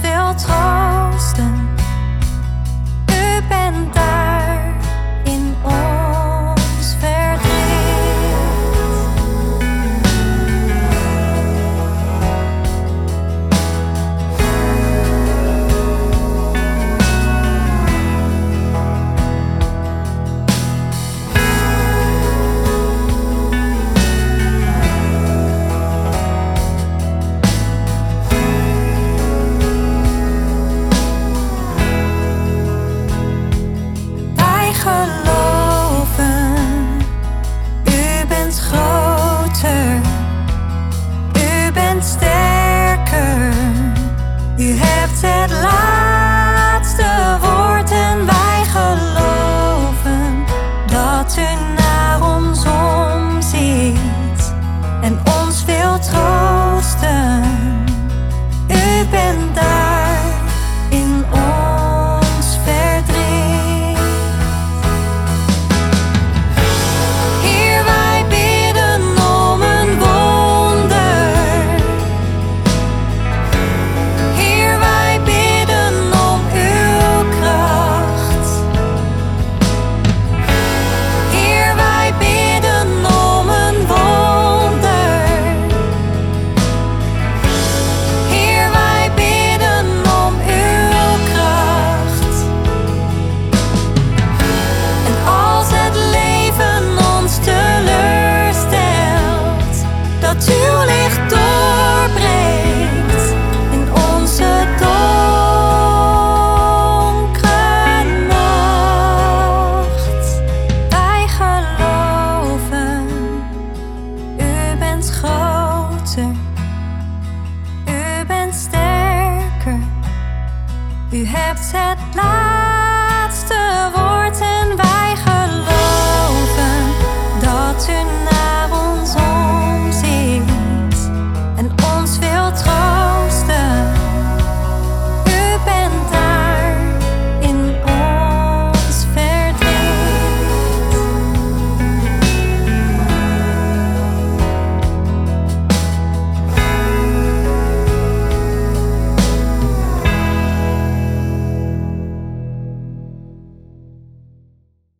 feels hard. had We have set love.